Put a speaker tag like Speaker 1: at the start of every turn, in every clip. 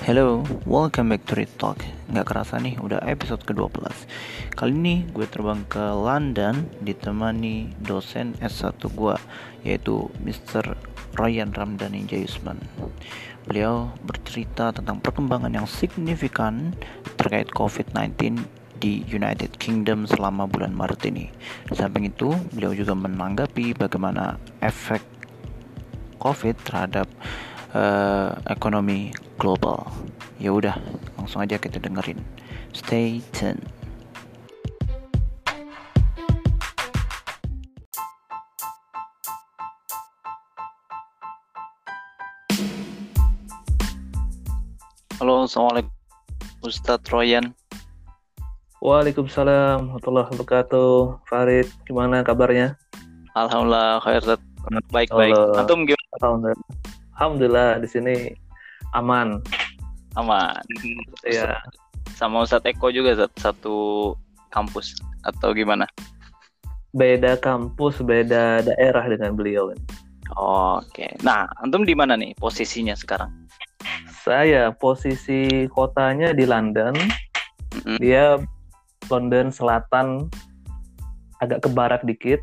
Speaker 1: Hello, welcome back to Read Talk Nggak kerasa nih, udah episode ke-12 Kali ini gue terbang ke London Ditemani dosen S1 gue Yaitu Mr. Ryan Ramdhani Jayusman Beliau bercerita tentang perkembangan yang signifikan Terkait COVID-19 di United Kingdom selama bulan Maret ini. Samping itu, beliau juga menanggapi bagaimana efek COVID terhadap uh, ekonomi global. Ya udah, langsung aja kita dengerin. Stay tuned. Halo, assalamualaikum Ustadz Royan.
Speaker 2: Waalaikumsalam warahmatullahi wabarakatuh. Farid, gimana kabarnya?
Speaker 1: Alhamdulillah, khair Baik-baik.
Speaker 2: Antum gimana? Alhamdulillah. Alhamdulillah di sini aman.
Speaker 1: Aman.
Speaker 2: Iya.
Speaker 1: Sama Ustadz Eko juga satu kampus atau gimana?
Speaker 2: Beda kampus, beda daerah dengan beliau.
Speaker 1: Oke. Nah, antum di mana nih posisinya sekarang?
Speaker 2: Saya posisi kotanya di London. Mm-hmm. Dia London Selatan agak ke barat dikit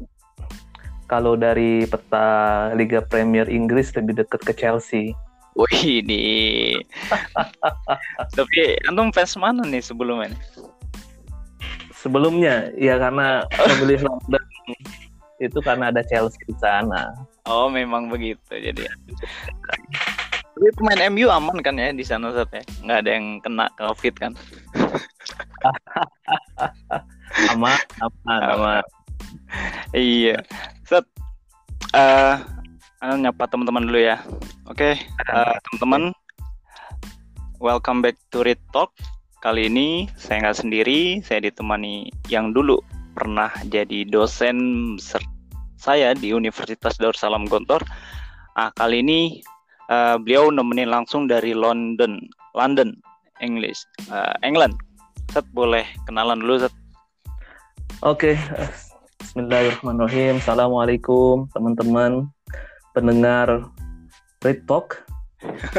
Speaker 2: kalau dari peta Liga Premier Inggris lebih dekat ke Chelsea.
Speaker 1: Wih ini. Tapi antum fans mana nih sebelumnya?
Speaker 2: Sebelumnya ya karena memilih London itu karena ada Chelsea di sana.
Speaker 1: Oh memang begitu jadi. Tapi pemain MU aman kan ya di sana saat ya? Nggak ada yang kena COVID kan?
Speaker 2: aman, aman, aman.
Speaker 1: iya. Uh, nyapa teman-teman dulu ya. Oke, okay, uh, eh, teman-teman, welcome back to Read Talk. Kali ini saya nggak sendiri, saya ditemani yang dulu pernah jadi dosen saya di Universitas Darussalam Gontor. Ah, kali ini uh, beliau nemenin langsung dari London, London, English, uh, England. Set boleh kenalan dulu, Set.
Speaker 2: Oke, okay. Bismillahirrahmanirrahim. Assalamualaikum teman-teman pendengar Red Talk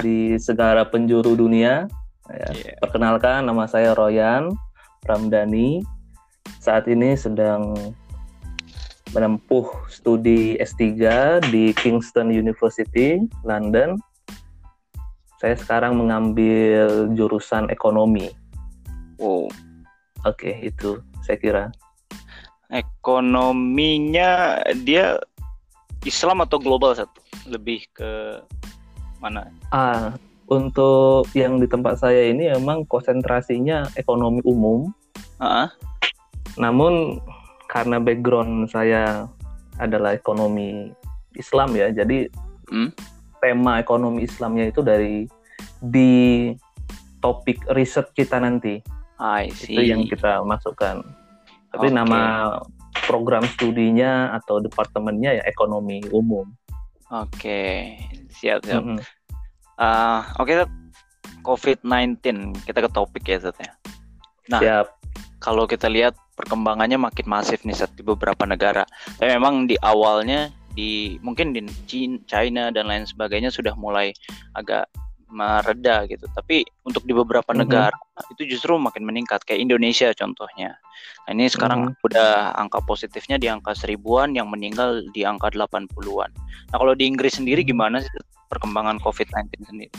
Speaker 2: di segala penjuru dunia. Ya, yeah. Perkenalkan nama saya Royan Ramdhani. Saat ini sedang menempuh studi S3 di Kingston University, London. Saya sekarang mengambil jurusan ekonomi.
Speaker 1: Wow.
Speaker 2: Oke, okay, itu saya kira
Speaker 1: ekonominya dia Islam atau global satu lebih ke mana?
Speaker 2: Ah, untuk yang di tempat saya ini emang konsentrasinya ekonomi umum.
Speaker 1: Uh -huh.
Speaker 2: Namun karena background saya adalah ekonomi Islam ya, jadi hmm? tema ekonomi Islamnya itu dari di topik riset kita nanti.
Speaker 1: I see.
Speaker 2: Itu yang kita masukkan tapi okay. nama program studinya atau departemennya ya ekonomi umum.
Speaker 1: Oke, okay. siap siap. Mm -hmm. uh, Oke, okay, COVID-19 kita ke topik ya Zat ya. Nah, siap. kalau kita lihat perkembangannya makin masif nih Zat di beberapa negara. Tapi memang di awalnya di mungkin di China dan lain sebagainya sudah mulai agak mereda gitu. Tapi untuk di beberapa mm -hmm. negara itu justru makin meningkat kayak Indonesia contohnya. Nah, ini sekarang mm -hmm. udah angka positifnya di angka seribuan yang meninggal di angka 80-an. Nah, kalau di Inggris sendiri mhm. gimana sih perkembangan COVID-19 sendiri?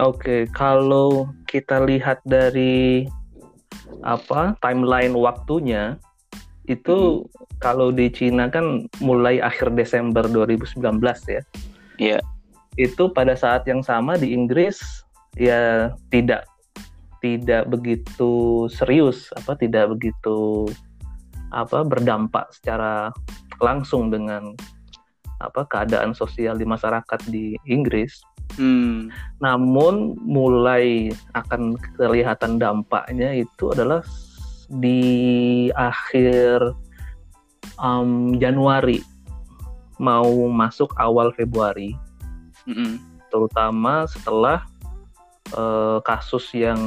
Speaker 2: Oke, kalau kita lihat dari apa timeline waktunya itu hmm. kalau di Cina kan mulai akhir Desember 2019 ya. Iya.
Speaker 1: Yeah
Speaker 2: itu pada saat yang sama di Inggris ya tidak tidak begitu serius apa tidak begitu apa berdampak secara langsung dengan apa keadaan sosial di masyarakat di Inggris.
Speaker 1: Hmm.
Speaker 2: Namun mulai akan kelihatan dampaknya itu adalah di akhir um, Januari mau masuk awal Februari
Speaker 1: mm-hmm.
Speaker 2: terutama setelah uh, kasus yang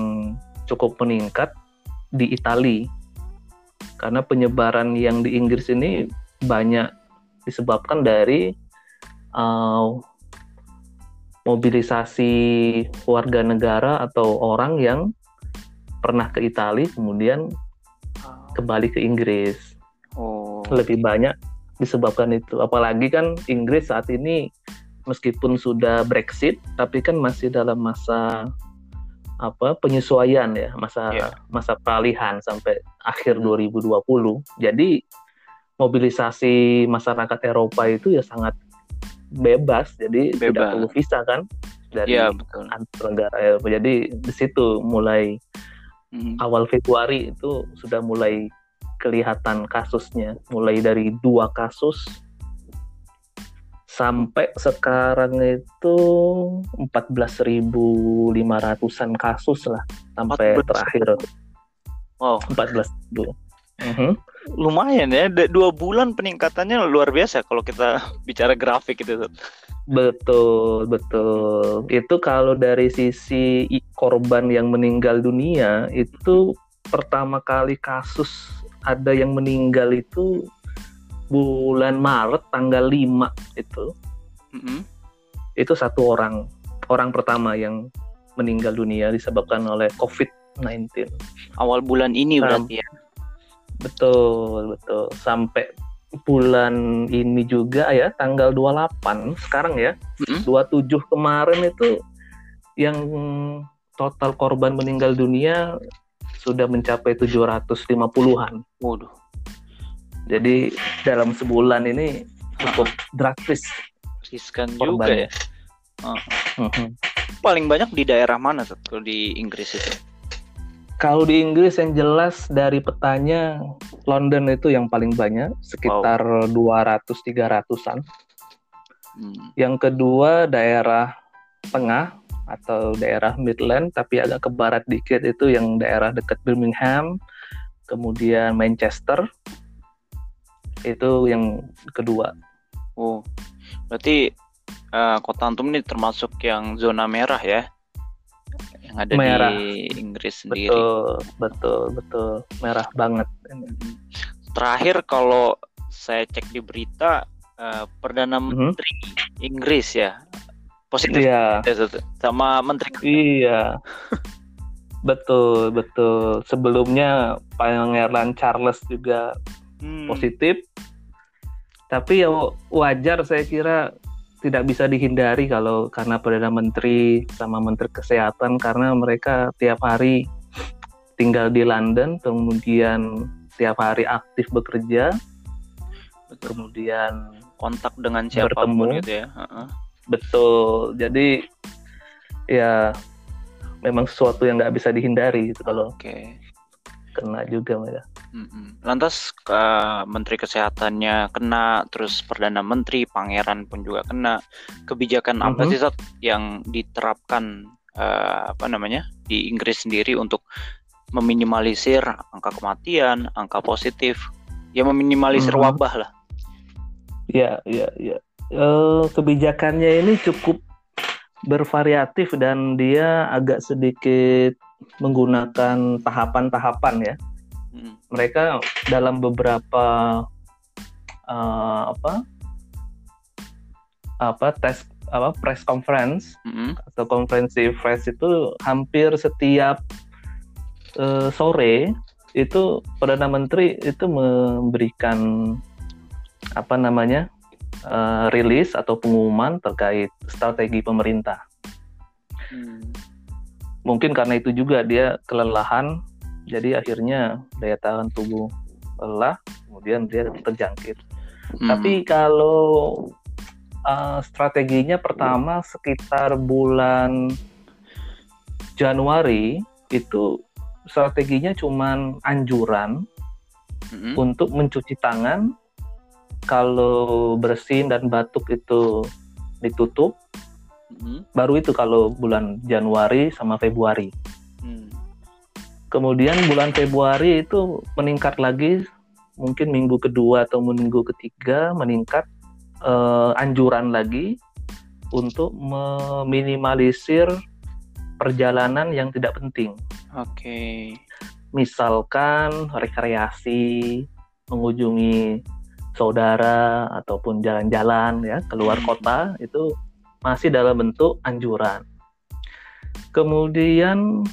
Speaker 2: cukup meningkat di Italia karena penyebaran yang di Inggris ini banyak disebabkan dari uh, mobilisasi warga negara atau orang yang pernah ke Italia kemudian kembali ke Inggris.
Speaker 1: Oh.
Speaker 2: Lebih banyak disebabkan itu. Apalagi kan Inggris saat ini meskipun sudah Brexit tapi kan masih dalam masa apa penyesuaian ya, masa
Speaker 1: Iya.
Speaker 2: masa peralihan sampai akhir 2020. Jadi mobilisasi masyarakat Eropa itu ya sangat bebas. Jadi tidak
Speaker 1: Bebas.
Speaker 2: perlu visa kan dari
Speaker 1: Iya betul.
Speaker 2: antar negara Eropa. Jadi di situ mulai
Speaker 1: Mm.
Speaker 2: awal Februari itu sudah mulai kelihatan kasusnya, mulai dari dua kasus sampai sekarang itu 14.500-an kasus lah sampai
Speaker 1: 14.000.
Speaker 2: terakhir
Speaker 1: Wow,
Speaker 2: 14.000. Mhm.
Speaker 1: lumayan ya. Dua bulan peningkatannya luar biasa kalau kita bicara grafik itu.
Speaker 2: Betul, betul. Itu kalau dari sisi korban yang meninggal dunia itu pertama kali kasus ada yang meninggal itu bulan Maret tanggal 5 itu.
Speaker 1: Mm-mm.
Speaker 2: Itu satu orang, orang pertama yang meninggal dunia disebabkan oleh COVID-19.
Speaker 1: Awal bulan ini
Speaker 2: Sam-
Speaker 1: berarti ya.
Speaker 2: Betul, betul. Sampai bulan ini juga ya tanggal 28 sekarang ya.
Speaker 1: Mm-mm.
Speaker 2: 27 kemarin itu yang total korban meninggal dunia sudah mencapai 750-an.
Speaker 1: Waduh.
Speaker 2: Jadi dalam sebulan ini cukup drastis.
Speaker 1: Riskan juga ya.
Speaker 2: Mhm.
Speaker 1: Paling banyak di daerah mana Tat, kalau di Inggris itu?
Speaker 2: Kalau di Inggris yang jelas dari petanya London itu yang paling banyak sekitar 200-300-an.
Speaker 1: Hmm.
Speaker 2: Yang kedua daerah tengah atau daerah Midland tapi agak ke barat dikit itu yang daerah dekat Birmingham, kemudian Manchester. Itu yang kedua.
Speaker 1: Oh, berarti eh, kota Antum ini termasuk yang zona merah ya? Yang ada
Speaker 2: Merah.
Speaker 1: di Inggris sendiri.
Speaker 2: Betul, betul, betul. Merah banget.
Speaker 1: Mm. Terakhir kalau saya cek di berita eh, perdana
Speaker 2: Mhm.
Speaker 1: menteri Inggris ya positif
Speaker 2: Iya,
Speaker 1: sama menteri
Speaker 2: iya. Betul, betul. Sebelumnya Pangeran Charles juga
Speaker 1: Hmm,
Speaker 2: positif. Tapi ya wajar saya kira tidak bisa dihindari kalau karena perdana menteri sama menteri kesehatan karena mereka tiap hari tinggal di London kemudian tiap hari aktif bekerja
Speaker 1: betul.
Speaker 2: kemudian
Speaker 1: kontak dengan siapa pun
Speaker 2: Bertemu.
Speaker 1: gitu ya. Heeh.
Speaker 2: betul jadi ya memang sesuatu yang nggak bisa dihindari gitu kalau
Speaker 1: Oke.
Speaker 2: Kena juga mereka.
Speaker 1: Lantas ke Menteri Kesehatannya kena, terus Perdana Menteri, Pangeran pun juga kena. Kebijakan apa
Speaker 2: Mhm.
Speaker 1: sih Sat, yang diterapkan eh, apa namanya di Inggris sendiri untuk meminimalisir angka kematian, angka positif, ya meminimalisir
Speaker 2: Mhm.
Speaker 1: wabah lah.
Speaker 2: Ya, ya, ya. Eh, kebijakannya ini cukup bervariatif dan dia agak sedikit menggunakan tahapan-tahapan ya.
Speaker 1: Mm.
Speaker 2: Mereka dalam beberapa eh, apa apa tes apa press conference
Speaker 1: Mm-mm.
Speaker 2: atau konferensi pers itu hampir setiap eh, sore itu perdana menteri itu memberikan apa namanya eh, rilis atau pengumuman terkait strategi pemerintah.
Speaker 1: Hmm.
Speaker 2: Mungkin karena itu juga dia kelelahan, jadi akhirnya daya tahan tubuh lelah, kemudian dia terjangkit.
Speaker 1: Hmm.
Speaker 2: Tapi kalau uh, strateginya pertama sekitar bulan Januari itu strateginya cuman anjuran
Speaker 1: Mm-mm.
Speaker 2: untuk mencuci tangan kalau bersin dan batuk itu ditutup
Speaker 1: Mm-mm.
Speaker 2: baru itu kalau bulan Januari sama Februari
Speaker 1: Hmm.
Speaker 2: kemudian bulan Februari itu meningkat lagi mungkin minggu kedua atau minggu ketiga meningkat eh, anjuran lagi untuk meminimalisir perjalanan yang tidak penting
Speaker 1: Oke.
Speaker 2: misalkan rekreasi mengunjungi saudara ataupun jalan-jalan ya keluar
Speaker 1: Hmm.
Speaker 2: kota itu masih dalam bentuk anjuran. Kemudian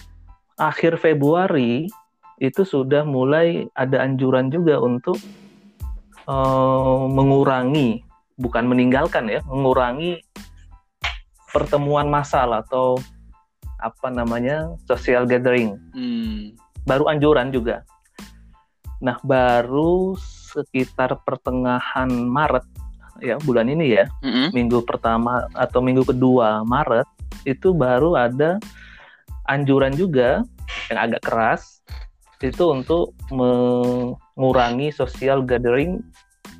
Speaker 2: akhir Februari itu sudah mulai ada anjuran juga untuk uh, mengurangi, bukan meninggalkan ya, mengurangi pertemuan massal atau apa namanya social gathering. Hmm. Baru anjuran juga. Nah baru sekitar pertengahan Maret ya bulan ini ya, mm-hmm. minggu pertama atau minggu kedua Maret itu baru ada anjuran juga yang agak keras itu untuk mengurangi social gathering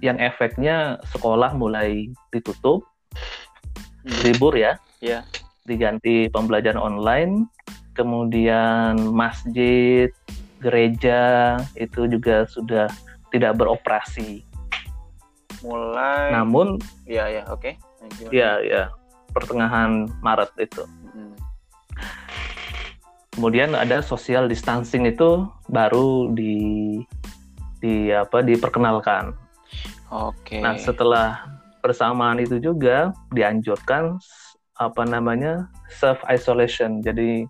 Speaker 2: yang efeknya sekolah mulai ditutup, hmm. libur ya,
Speaker 1: yeah.
Speaker 2: diganti pembelajaran online, kemudian masjid, gereja itu juga sudah tidak beroperasi.
Speaker 1: Mulai.
Speaker 2: Namun,
Speaker 1: ya ya oke. Okay.
Speaker 2: Ya ya pertengahan Maret itu. Hmm. Kemudian ada social distancing itu baru di di apa diperkenalkan.
Speaker 1: Oke. Okay.
Speaker 2: Nah setelah bersamaan itu juga dianjurkan apa namanya self isolation. Jadi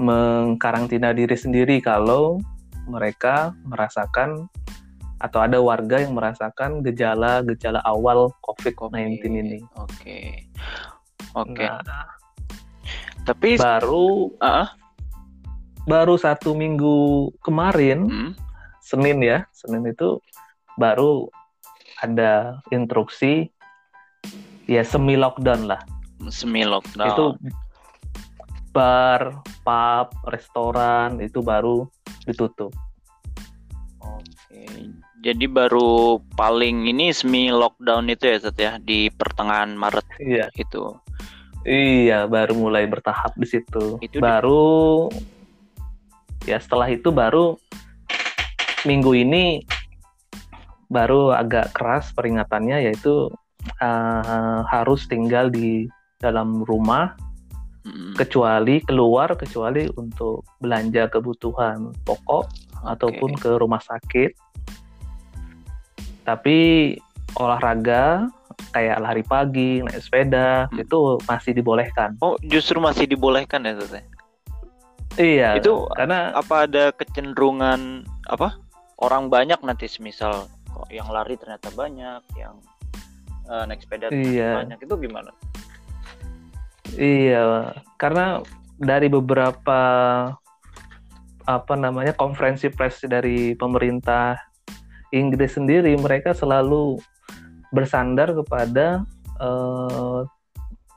Speaker 2: mengkarantina diri sendiri kalau mereka merasakan atau ada warga yang merasakan gejala-gejala awal COVID-19 ini.
Speaker 1: Oke. Okay. Oke. Okay.
Speaker 2: Nah,
Speaker 1: tapi
Speaker 2: baru uh, baru satu minggu kemarin hmm. Senin ya Senin itu baru ada instruksi ya semi lockdown lah
Speaker 1: semi lockdown
Speaker 2: itu bar pub restoran itu baru ditutup
Speaker 1: oke jadi baru paling ini semi lockdown itu ya Seth ya? Di pertengahan Maret
Speaker 2: iya.
Speaker 1: itu
Speaker 2: iya baru mulai bertahap di situ. Itu baru di ya setelah itu baru minggu ini baru agak keras peringatannya yaitu uh, harus tinggal di dalam rumah hmm. kecuali keluar kecuali untuk belanja kebutuhan pokok okay. ataupun ke rumah sakit tapi olahraga kayak lari pagi naik sepeda hmm. itu masih dibolehkan
Speaker 1: oh justru masih dibolehkan ya Tete?
Speaker 2: Iya.
Speaker 1: Itu karena apa ada kecenderungan apa orang banyak nanti semisal kok yang lari ternyata banyak, yang uh, naik sepeda iya. banyak itu gimana?
Speaker 2: Iya, karena dari beberapa apa namanya konferensi pers dari pemerintah Inggris sendiri mereka selalu bersandar kepada uh,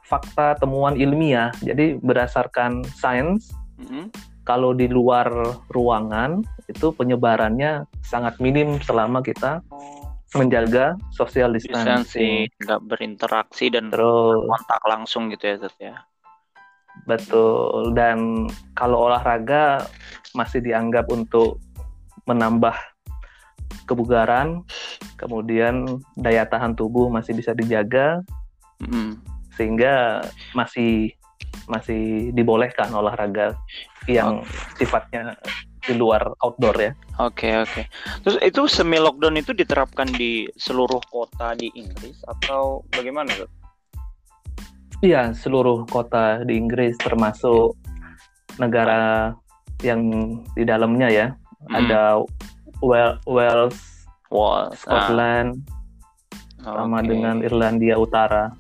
Speaker 2: fakta temuan ilmiah. Jadi berdasarkan sains hmm Kalau di luar ruangan itu penyebarannya sangat minim selama kita menjaga social distancing,
Speaker 1: nggak berinteraksi dan Terus, kontak langsung gitu ya, Zat, ya.
Speaker 2: Betul. Dan kalau olahraga masih dianggap untuk menambah kebugaran, kemudian daya tahan tubuh masih bisa dijaga, mm. sehingga masih masih dibolehkan olahraga yang okay. sifatnya di luar outdoor ya.
Speaker 1: Oke okay, oke. Okay. Terus itu semi lockdown itu diterapkan di seluruh kota di Inggris atau bagaimana?
Speaker 2: Iya seluruh kota di Inggris termasuk negara yang di dalamnya ya. Hmm. Ada Wales, Wales,
Speaker 1: Wales
Speaker 2: Scotland, ah. sama okay. dengan Irlandia Utara.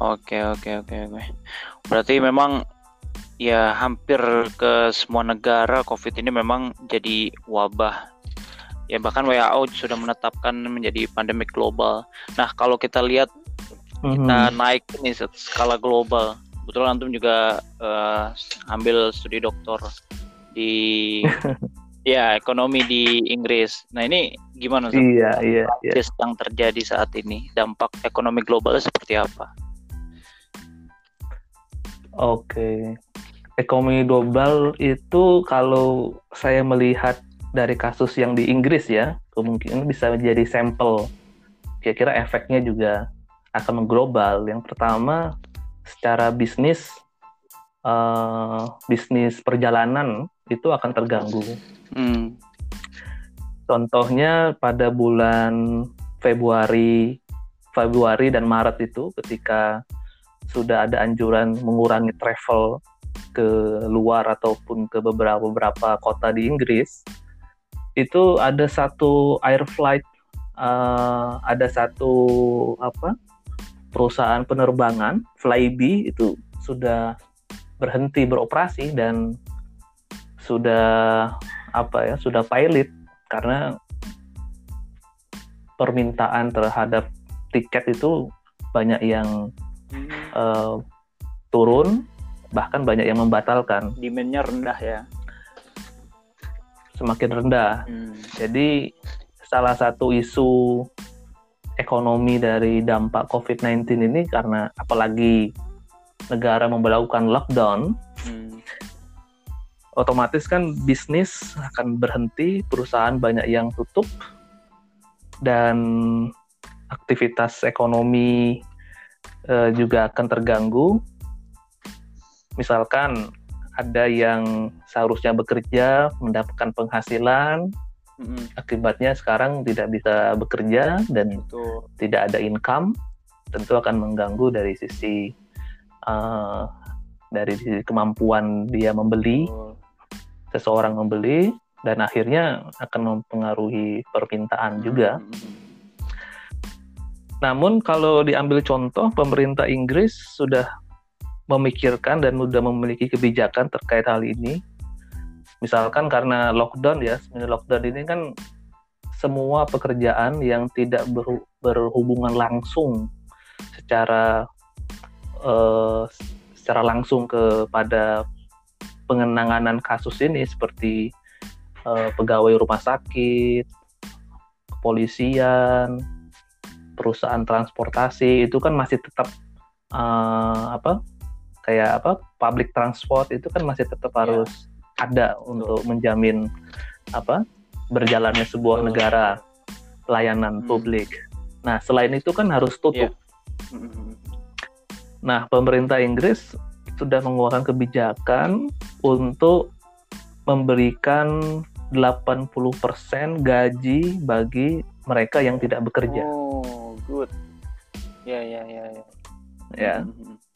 Speaker 1: Oke oke oke oke. Berarti memang ya hampir ke semua negara COVID ini memang jadi wabah. Ya bahkan WHO sudah menetapkan menjadi pandemik global. Nah kalau kita lihat mm-hmm. kita naik ini skala global. Betul antum juga uh, ambil studi doktor di ya ekonomi di Inggris. Nah ini gimana?
Speaker 2: Iya iya. iya.
Speaker 1: Yang terjadi saat ini dampak ekonomi global seperti apa?
Speaker 2: Oke. Ekonomi global itu kalau saya melihat dari kasus yang di Inggris ya, kemungkinan bisa menjadi sampel. Kira-kira efeknya juga akan mengglobal. Yang pertama, secara bisnis, uh, bisnis perjalanan itu akan terganggu. Hmm. Contohnya pada bulan Februari, Februari dan Maret itu ketika sudah ada anjuran mengurangi travel ke luar ataupun ke beberapa beberapa kota di Inggris itu ada satu air flight uh, ada satu apa perusahaan penerbangan Flybe itu sudah berhenti beroperasi dan sudah apa ya sudah pilot karena permintaan terhadap tiket itu banyak yang uh, turun bahkan banyak yang membatalkan
Speaker 1: demandnya rendah ya
Speaker 2: semakin rendah. Hmm. Jadi salah satu isu ekonomi dari dampak COVID-19 ini karena apalagi negara memperlakukan lockdown, hmm. Otomatis kan bisnis akan berhenti, perusahaan banyak yang tutup, dan aktivitas ekonomi uh, juga akan terganggu. Misalkan ada yang seharusnya bekerja mendapatkan penghasilan mm-hmm. akibatnya sekarang tidak bisa bekerja dan Betul. tidak ada income tentu akan mengganggu dari sisi uh, dari sisi kemampuan dia membeli Betul. Seseorang membeli dan akhirnya akan mempengaruhi permintaan juga. Namun kalau diambil contoh pemerintah Inggris sudah memikirkan dan sudah memiliki kebijakan terkait hal ini. Misalkan karena lockdown ya, sebenarnya lockdown ini kan semua pekerjaan yang tidak berhubungan langsung secara uh, secara langsung kepada pengenanganan kasus ini seperti uh, pegawai rumah sakit, kepolisian, perusahaan transportasi itu kan masih tetap uh, apa kayak apa public transport itu kan masih tetap yeah. harus ada untuk menjamin apa berjalannya sebuah negara pelayanan hmm. publik. Nah selain itu kan harus tutup. Yeah. Hmm. Nah pemerintah Inggris sudah mengeluarkan kebijakan untuk memberikan 80% gaji bagi mereka yang tidak bekerja.
Speaker 1: Oh, good. Ya, ya, ya, ya.
Speaker 2: Ya. Mm-hmm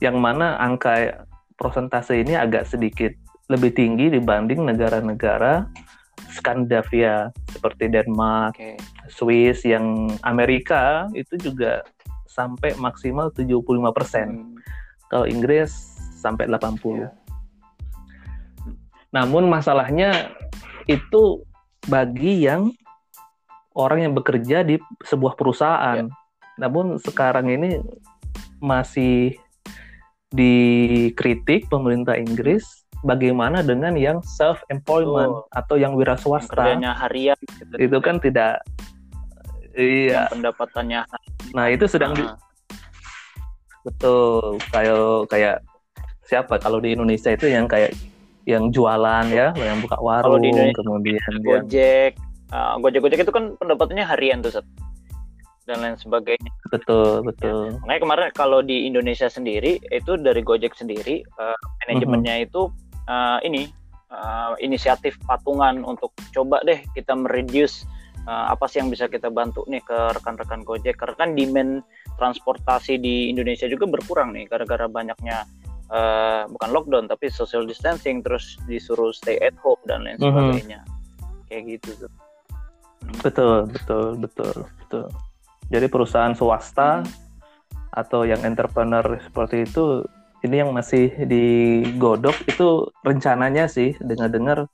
Speaker 2: yang mana angka prosentase ini agak sedikit lebih tinggi dibanding negara-negara Skandinavia seperti Denmark, okay. Swiss, yang Amerika itu juga sampai maksimal 75 persen. Hmm. Kalau Inggris sampai 80. Yeah. Namun masalahnya itu bagi yang orang yang bekerja di sebuah perusahaan. Yeah. Namun sekarang ini masih dikritik pemerintah Inggris bagaimana dengan yang self employment oh, atau yang wira swasta
Speaker 1: kerjanya harian
Speaker 2: gitu, itu kan tidak iya
Speaker 1: pendapatannya
Speaker 2: nah itu sedang nah. di, betul kayak kayak siapa kalau di Indonesia itu yang kayak yang jualan ya yang buka warung di kemudian
Speaker 1: Gojek uh, Gojek Gojek itu kan pendapatannya harian tuh Seth dan lain sebagainya.
Speaker 2: Betul, betul.
Speaker 1: Ya. Makanya kemarin kalau di Indonesia sendiri itu dari Gojek sendiri uh, manajemennya mm-hmm. itu uh, ini uh, inisiatif patungan untuk coba deh kita mereduce uh, apa sih yang bisa kita bantu nih ke rekan-rekan Gojek karena kan demand transportasi di Indonesia juga berkurang nih gara-gara banyaknya uh, bukan lockdown tapi social distancing terus disuruh stay at home dan lain mm-hmm. sebagainya. Mm-hmm. Kayak gitu tuh.
Speaker 2: Betul, betul, betul, betul. Jadi perusahaan swasta hmm. atau yang entrepreneur seperti itu ini yang masih digodok itu rencananya sih dengar-dengar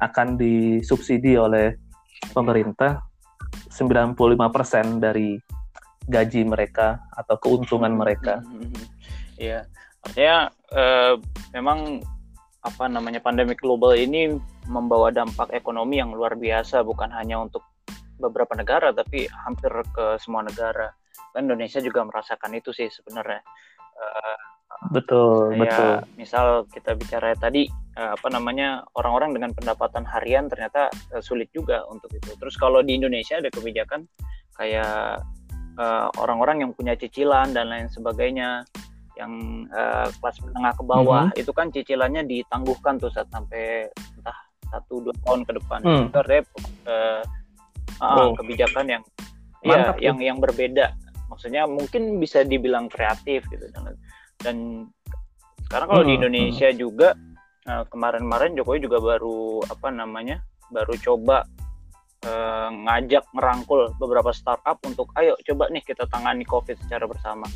Speaker 2: akan disubsidi oleh pemerintah 95% dari gaji mereka atau keuntungan mereka.
Speaker 1: Hmm, hmm, hmm. Artinya eh, memang apa namanya pandemi global ini membawa dampak ekonomi yang luar biasa bukan hanya untuk beberapa negara tapi hampir ke semua negara. Kan Indonesia juga merasakan itu sih sebenarnya. Uh,
Speaker 2: betul
Speaker 1: ya,
Speaker 2: betul.
Speaker 1: misal kita bicara tadi uh, apa namanya orang-orang dengan pendapatan harian ternyata uh, sulit juga untuk itu. Terus kalau di Indonesia ada kebijakan kayak orang-orang uh, yang punya cicilan dan lain sebagainya yang uh, kelas menengah ke bawah mm -hmm. itu kan cicilannya ditangguhkan tuh saat sampai entah satu dua tahun ke depan mm. itu uh, uh, oh. kebijakan yang ya yang yang berbeda maksudnya mungkin bisa dibilang kreatif gitu dan, dan sekarang kalau hmm, di Indonesia hmm. juga uh, kemarin-kemarin Jokowi juga baru apa namanya baru coba uh, ngajak merangkul beberapa startup untuk ayo coba nih kita tangani COVID secara bersama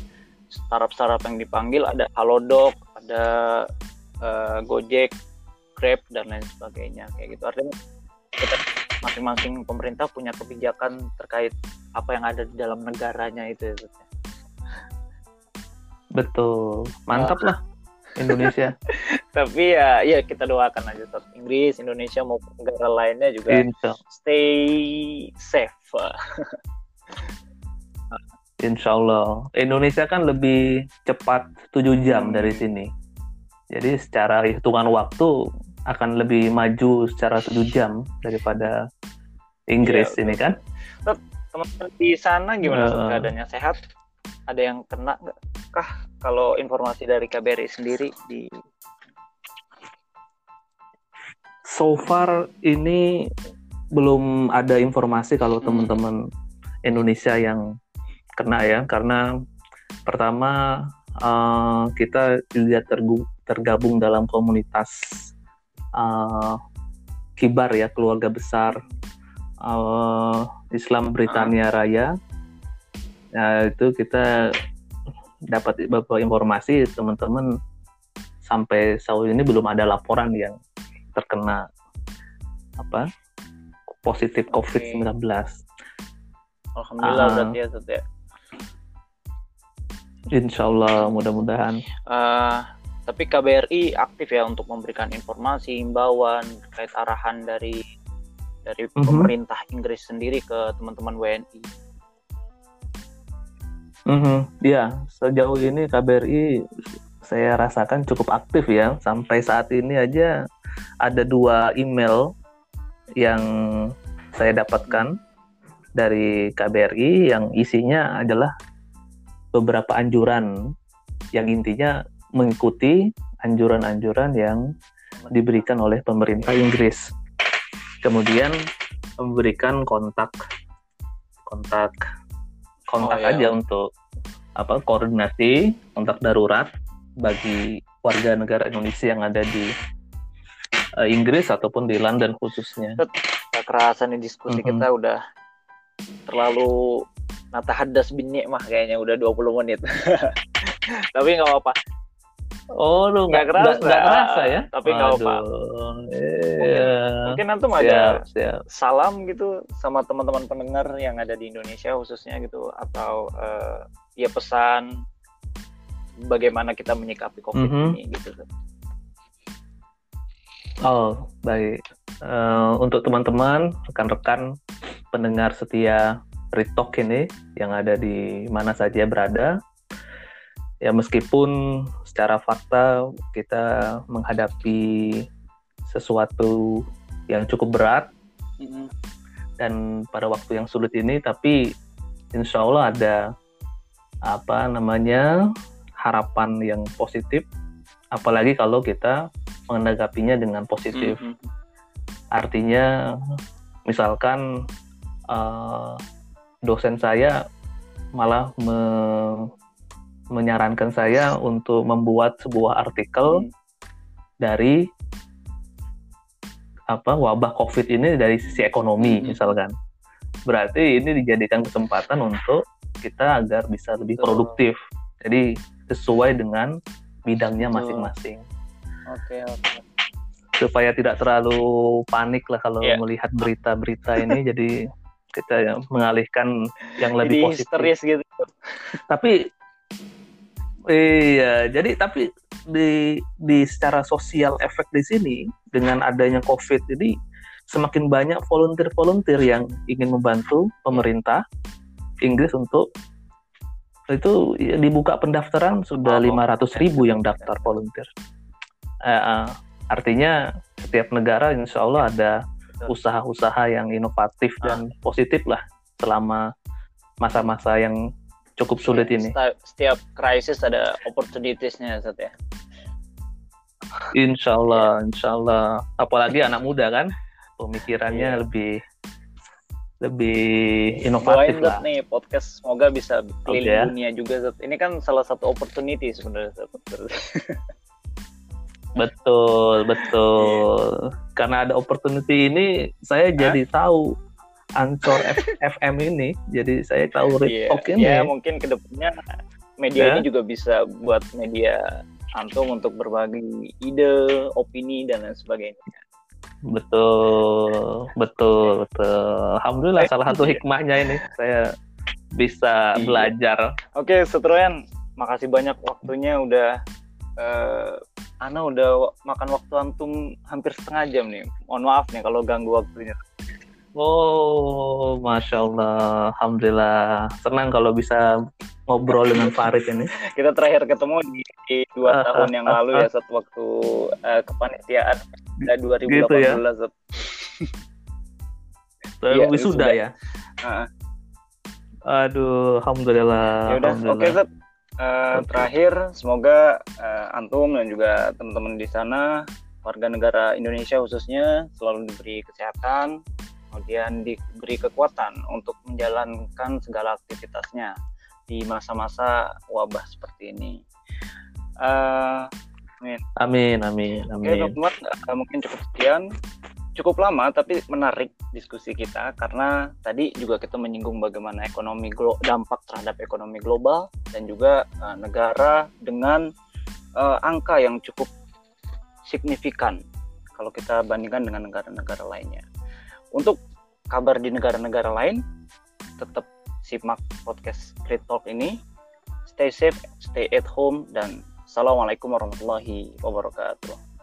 Speaker 1: startup-startup yang dipanggil ada Halodoc ada uh, Gojek Grab dan lain sebagainya kayak gitu artinya kita masing-masing pemerintah punya kebijakan terkait apa yang ada di dalam negaranya itu ya.
Speaker 2: Betul, mantap lah Indonesia.
Speaker 1: Tapi ya, ya kita doakan aja tetap Inggris, Indonesia maupun negara lainnya juga Insya. stay safe.
Speaker 2: Insya Allah. Indonesia kan lebih cepat 7 jam hmm. dari sini. Jadi secara hitungan waktu akan lebih maju secara 7 jam daripada Inggris ya, ini kan.
Speaker 1: Teman-teman di sana gimana uh, keadaannya sehat? Ada yang kena nggak? Kah kalau informasi dari KBRI sendiri di
Speaker 2: So far ini belum ada informasi kalau hmm. teman-teman Indonesia yang kena ya karena pertama uh, kita juga tergabung dalam komunitas uh, kibar ya keluarga besar uh, Islam Britania Raya. Nah, itu kita dapat beberapa informasi teman-teman sampai saat ini belum ada laporan yang terkena apa positif COVID-19.
Speaker 1: Alhamdulillah uh, berarti ya, ya.
Speaker 2: Insya Allah mudah-mudahan.
Speaker 1: Uh, tapi KBRI aktif ya untuk memberikan informasi, imbauan, terkait arahan dari dari mm-hmm. pemerintah Inggris sendiri ke teman-teman WNI.
Speaker 2: Mm-hmm. Ya, sejauh ini KBRI saya rasakan cukup aktif ya. Sampai saat ini aja ada dua email yang saya dapatkan dari KBRI yang isinya adalah beberapa anjuran yang intinya mengikuti anjuran-anjuran yang diberikan oleh pemerintah Inggris. Kemudian memberikan kontak kontak kontak oh, iya. aja untuk apa koordinasi kontak darurat bagi warga negara Indonesia yang ada di uh, Inggris ataupun di London khususnya.
Speaker 1: Kekerasan di diskusi mm -hmm. kita udah terlalu nata hadas bin mah kayaknya udah 20 menit. Tapi nggak apa-apa.
Speaker 2: Oh, lu nggak kerasa, nggak kerasa ya?
Speaker 1: Tapi nggak apa. Iya. Mungkin, nanti ada siap. salam gitu sama teman-teman pendengar yang ada di Indonesia khususnya gitu, atau uh, ya pesan bagaimana kita menyikapi COVID mm -hmm. ini gitu.
Speaker 2: Oh, baik. Uh, untuk teman-teman, rekan-rekan pendengar setia Ritok ini yang ada di mana saja berada, ya meskipun secara fakta kita menghadapi sesuatu yang cukup berat mm-hmm. dan pada waktu yang sulit ini tapi insya Allah ada apa namanya harapan yang positif apalagi kalau kita menanggapinya dengan positif mm-hmm. artinya misalkan uh, dosen saya malah me menyarankan saya untuk membuat sebuah artikel hmm. dari apa wabah COVID ini dari sisi ekonomi hmm. misalkan. Berarti ini dijadikan kesempatan untuk kita agar bisa lebih produktif. Jadi sesuai dengan bidangnya masing-masing.
Speaker 1: Oke, okay, oke. Okay.
Speaker 2: Supaya tidak terlalu panik lah kalau yeah. melihat berita-berita ini jadi kita mengalihkan yang lebih jadi positif. gitu. Tapi Iya, jadi tapi di di secara sosial efek di sini dengan adanya COVID ini semakin banyak volunteer-volunteer yang ingin membantu pemerintah Inggris untuk itu ya, dibuka pendaftaran sudah lima ratus ribu yang daftar volunteer. Uh, artinya setiap negara insya Allah ada usaha-usaha yang inovatif dan ah. positif lah selama masa-masa yang cukup sulit ini.
Speaker 1: Setiap krisis ada opportunitiesnya, Zat ya.
Speaker 2: Insya Allah, insya Allah. Apalagi anak muda kan, pemikirannya yeah. lebih lebih inovatif lah.
Speaker 1: Nih podcast semoga bisa keliling
Speaker 2: ya.
Speaker 1: dunia juga Zat. Ini kan salah satu opportunity sebenarnya.
Speaker 2: Betul, betul. Karena ada opportunity ini, saya jadi tahu Ancor FM ini. Jadi saya tahu Retalk ini.
Speaker 1: ya mungkin ke depannya media
Speaker 2: Ya.
Speaker 1: ini juga bisa buat media antum untuk berbagi ide, opini dan lain sebagainya.
Speaker 2: Betul, betul, betul. Alhamdulillah
Speaker 1: Eh,
Speaker 2: salah satu
Speaker 1: iya.
Speaker 2: hikmahnya ini saya bisa
Speaker 1: Iya.
Speaker 2: belajar.
Speaker 1: Oke, Setroyan, makasih banyak waktunya udah eh Ana udah makan waktu antum hampir setengah jam nih. Mohon maaf nih kalau ganggu waktunya.
Speaker 2: Oh, masya Allah, alhamdulillah. Senang kalau bisa ngobrol dengan Farid ini.
Speaker 1: Kita terakhir ketemu di, di dua
Speaker 2: Ah,
Speaker 1: tahun
Speaker 2: ah,
Speaker 1: yang
Speaker 2: ah,
Speaker 1: lalu ya saat waktu eh, kepanitiaan eh, 2018
Speaker 2: Gitu ya.
Speaker 1: Iya,
Speaker 2: wisuda ya.
Speaker 1: Ah.
Speaker 2: Aduh, alhamdulillah.
Speaker 1: Ya udah, oke Zat. Eh,
Speaker 2: Oke.
Speaker 1: Terakhir, semoga eh, antum dan juga teman-teman di sana, warga negara Indonesia khususnya, selalu diberi kesehatan, kemudian diberi kekuatan untuk menjalankan segala aktivitasnya di masa-masa wabah seperti ini. Eh,
Speaker 2: Amin, amin,
Speaker 1: Oke
Speaker 2: amin.
Speaker 1: teman-teman, eh, mungkin cukup sekian. Cukup lama tapi menarik diskusi kita karena tadi juga kita menyinggung bagaimana ekonomi dampak terhadap ekonomi global dan juga eh, negara dengan eh, angka yang cukup signifikan kalau kita bandingkan dengan negara-negara lainnya. Untuk kabar di negara-negara lain, tetap simak podcast Great Talk ini. Stay safe, stay at home, dan Assalamualaikum warahmatullahi wabarakatuh.